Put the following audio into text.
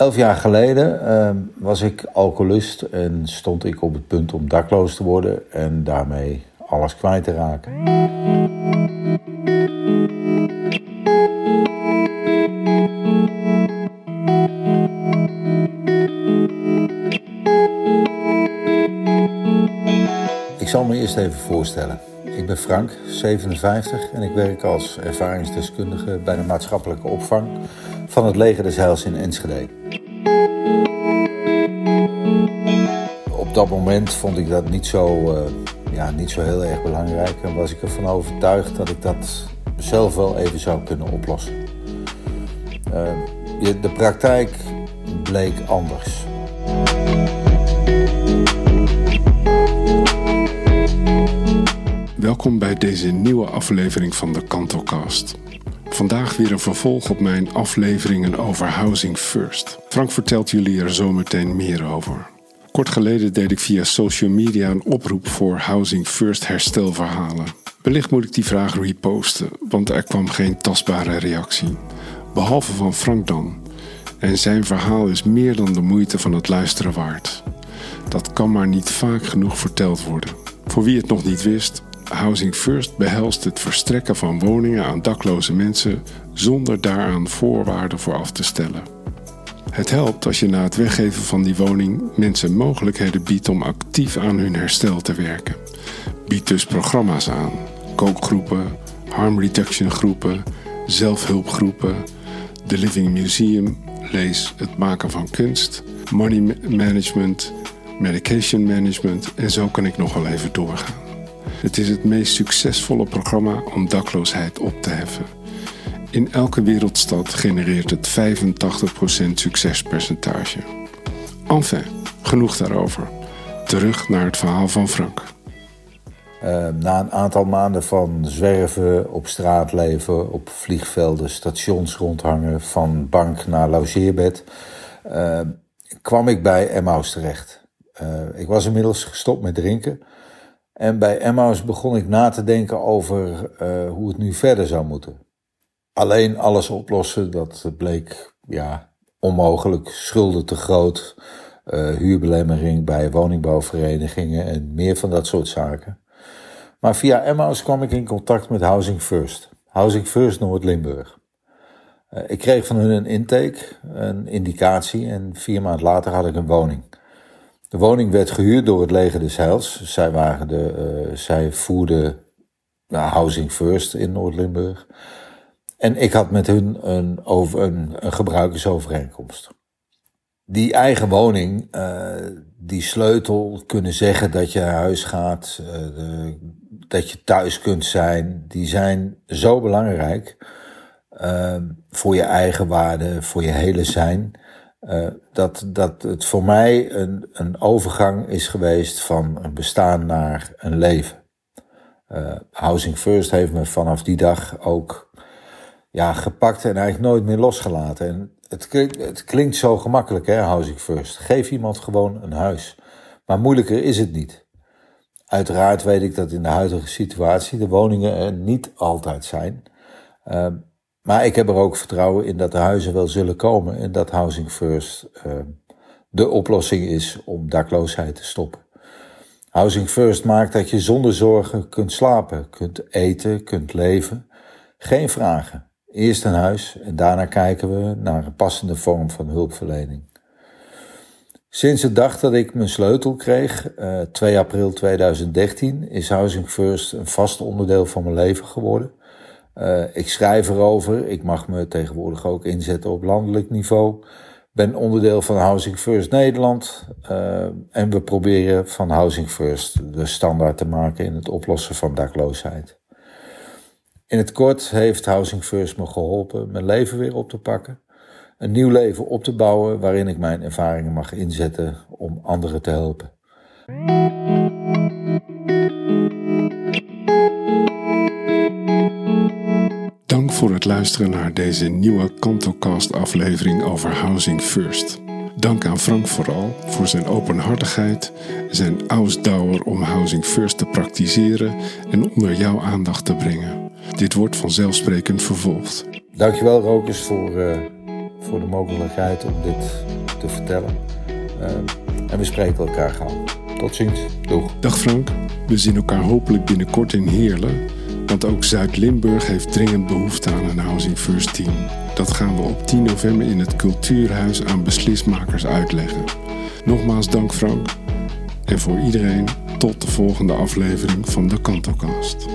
Elf jaar geleden uh, was ik alcoholist en stond ik op het punt om dakloos te worden en daarmee alles kwijt te raken. Ik zal me eerst even voorstellen. Ik ben Frank, 57 en ik werk als ervaringsdeskundige bij de maatschappelijke opvang van het leger des Heils in Enschede. Op dat moment vond ik dat niet zo, uh, ja, niet zo heel erg belangrijk en was ik ervan overtuigd dat ik dat zelf wel even zou kunnen oplossen. Uh, de praktijk bleek anders. Welkom bij deze nieuwe aflevering van de Kantocast. Vandaag weer een vervolg op mijn afleveringen over Housing First. Frank vertelt jullie er zometeen meer over. Kort geleden deed ik via social media een oproep voor Housing First herstelverhalen. Wellicht moet ik die vraag reposten, want er kwam geen tastbare reactie. Behalve van Frank dan. En zijn verhaal is meer dan de moeite van het luisteren waard. Dat kan maar niet vaak genoeg verteld worden. Voor wie het nog niet wist, Housing First behelst het verstrekken van woningen aan dakloze mensen zonder daaraan voorwaarden voor af te stellen. Het helpt als je na het weggeven van die woning mensen mogelijkheden biedt om actief aan hun herstel te werken. Bied dus programma's aan, kookgroepen, harm reduction groepen, zelfhulpgroepen, de Living Museum, lees het maken van kunst, money management, medication management en zo kan ik nog wel even doorgaan. Het is het meest succesvolle programma om dakloosheid op te heffen. In elke wereldstad genereert het 85% succespercentage. Enfin, genoeg daarover. Terug naar het verhaal van Frank. Uh, na een aantal maanden van zwerven, op straat leven, op vliegvelden, stations rondhangen, van bank naar logeerbed, uh, kwam ik bij Emmaus terecht. Uh, ik was inmiddels gestopt met drinken. En bij Emmaus begon ik na te denken over hoe het nu verder zou moeten. Alleen alles oplossen, dat bleek ja, onmogelijk. Schulden te groot, huurbelemmering bij woningbouwverenigingen en meer van dat soort zaken. Maar via Emmaus kwam ik in contact met Housing First. Housing First Noord-Limburg. Uh, ik kreeg van hun een intake, een indicatie en vier maanden later had ik een woning. De woning werd gehuurd door het leger des Heils. Zij, waren de, uh, zij voerden nou, Housing First in Noord-Limburg. En ik had met hun een, over, een, een gebruikersovereenkomst. Die eigen woning, uh, die sleutel, kunnen zeggen dat je naar huis gaat, de, dat je thuis kunt zijn, die zijn zo belangrijk voor je eigen waarde, voor je hele zijn. Uh, dat, dat het voor mij een, een overgang is geweest van een bestaan naar een leven. Uh, Housing First heeft me vanaf die dag ook ja, gepakt en eigenlijk nooit meer losgelaten. En het, klinkt, het klinkt zo gemakkelijk, hè, Housing First. Geef iemand gewoon een huis. Maar moeilijker is het niet. Uiteraard weet ik dat in de huidige situatie de woningen er niet altijd zijn. Uh, maar ik heb er ook vertrouwen in dat de huizen wel zullen komen en dat Housing First uh, de oplossing is om dakloosheid te stoppen. Housing First maakt dat je zonder zorgen kunt slapen, kunt eten, kunt leven. Geen vragen. Eerst een huis en daarna kijken we naar een passende vorm van hulpverlening. Sinds de dag dat ik mijn sleutel kreeg, uh, 2 april 2013, is Housing First een vast onderdeel van mijn leven geworden. Uh, ik schrijf erover, ik mag me tegenwoordig ook inzetten op landelijk niveau. Ben onderdeel van Housing First Nederland uh, en we proberen van Housing First de standaard te maken in het oplossen van dakloosheid. In het kort heeft Housing First me geholpen mijn leven weer op te pakken een nieuw leven op te bouwen waarin ik mijn ervaringen mag inzetten om anderen te helpen. Het luisteren naar deze nieuwe Kantocast aflevering over Housing First. Dank aan Frank vooral voor zijn openhartigheid, zijn ausdauer om Housing First te praktiseren en onder jouw aandacht te brengen. Dit wordt vanzelfsprekend vervolgd. Dankjewel Rokers voor uh, voor de mogelijkheid om dit te vertellen. en we spreken elkaar gauw. Tot ziens. Doeg. Dag Frank. We zien elkaar hopelijk binnenkort in Heerlen. Want ook Zuid-Limburg heeft dringend behoefte aan een Housing First team. Dat gaan we op 10 november in het Cultuurhuis aan beslismakers uitleggen. Nogmaals dank Frank. En voor iedereen tot de volgende aflevering van de Kantocast.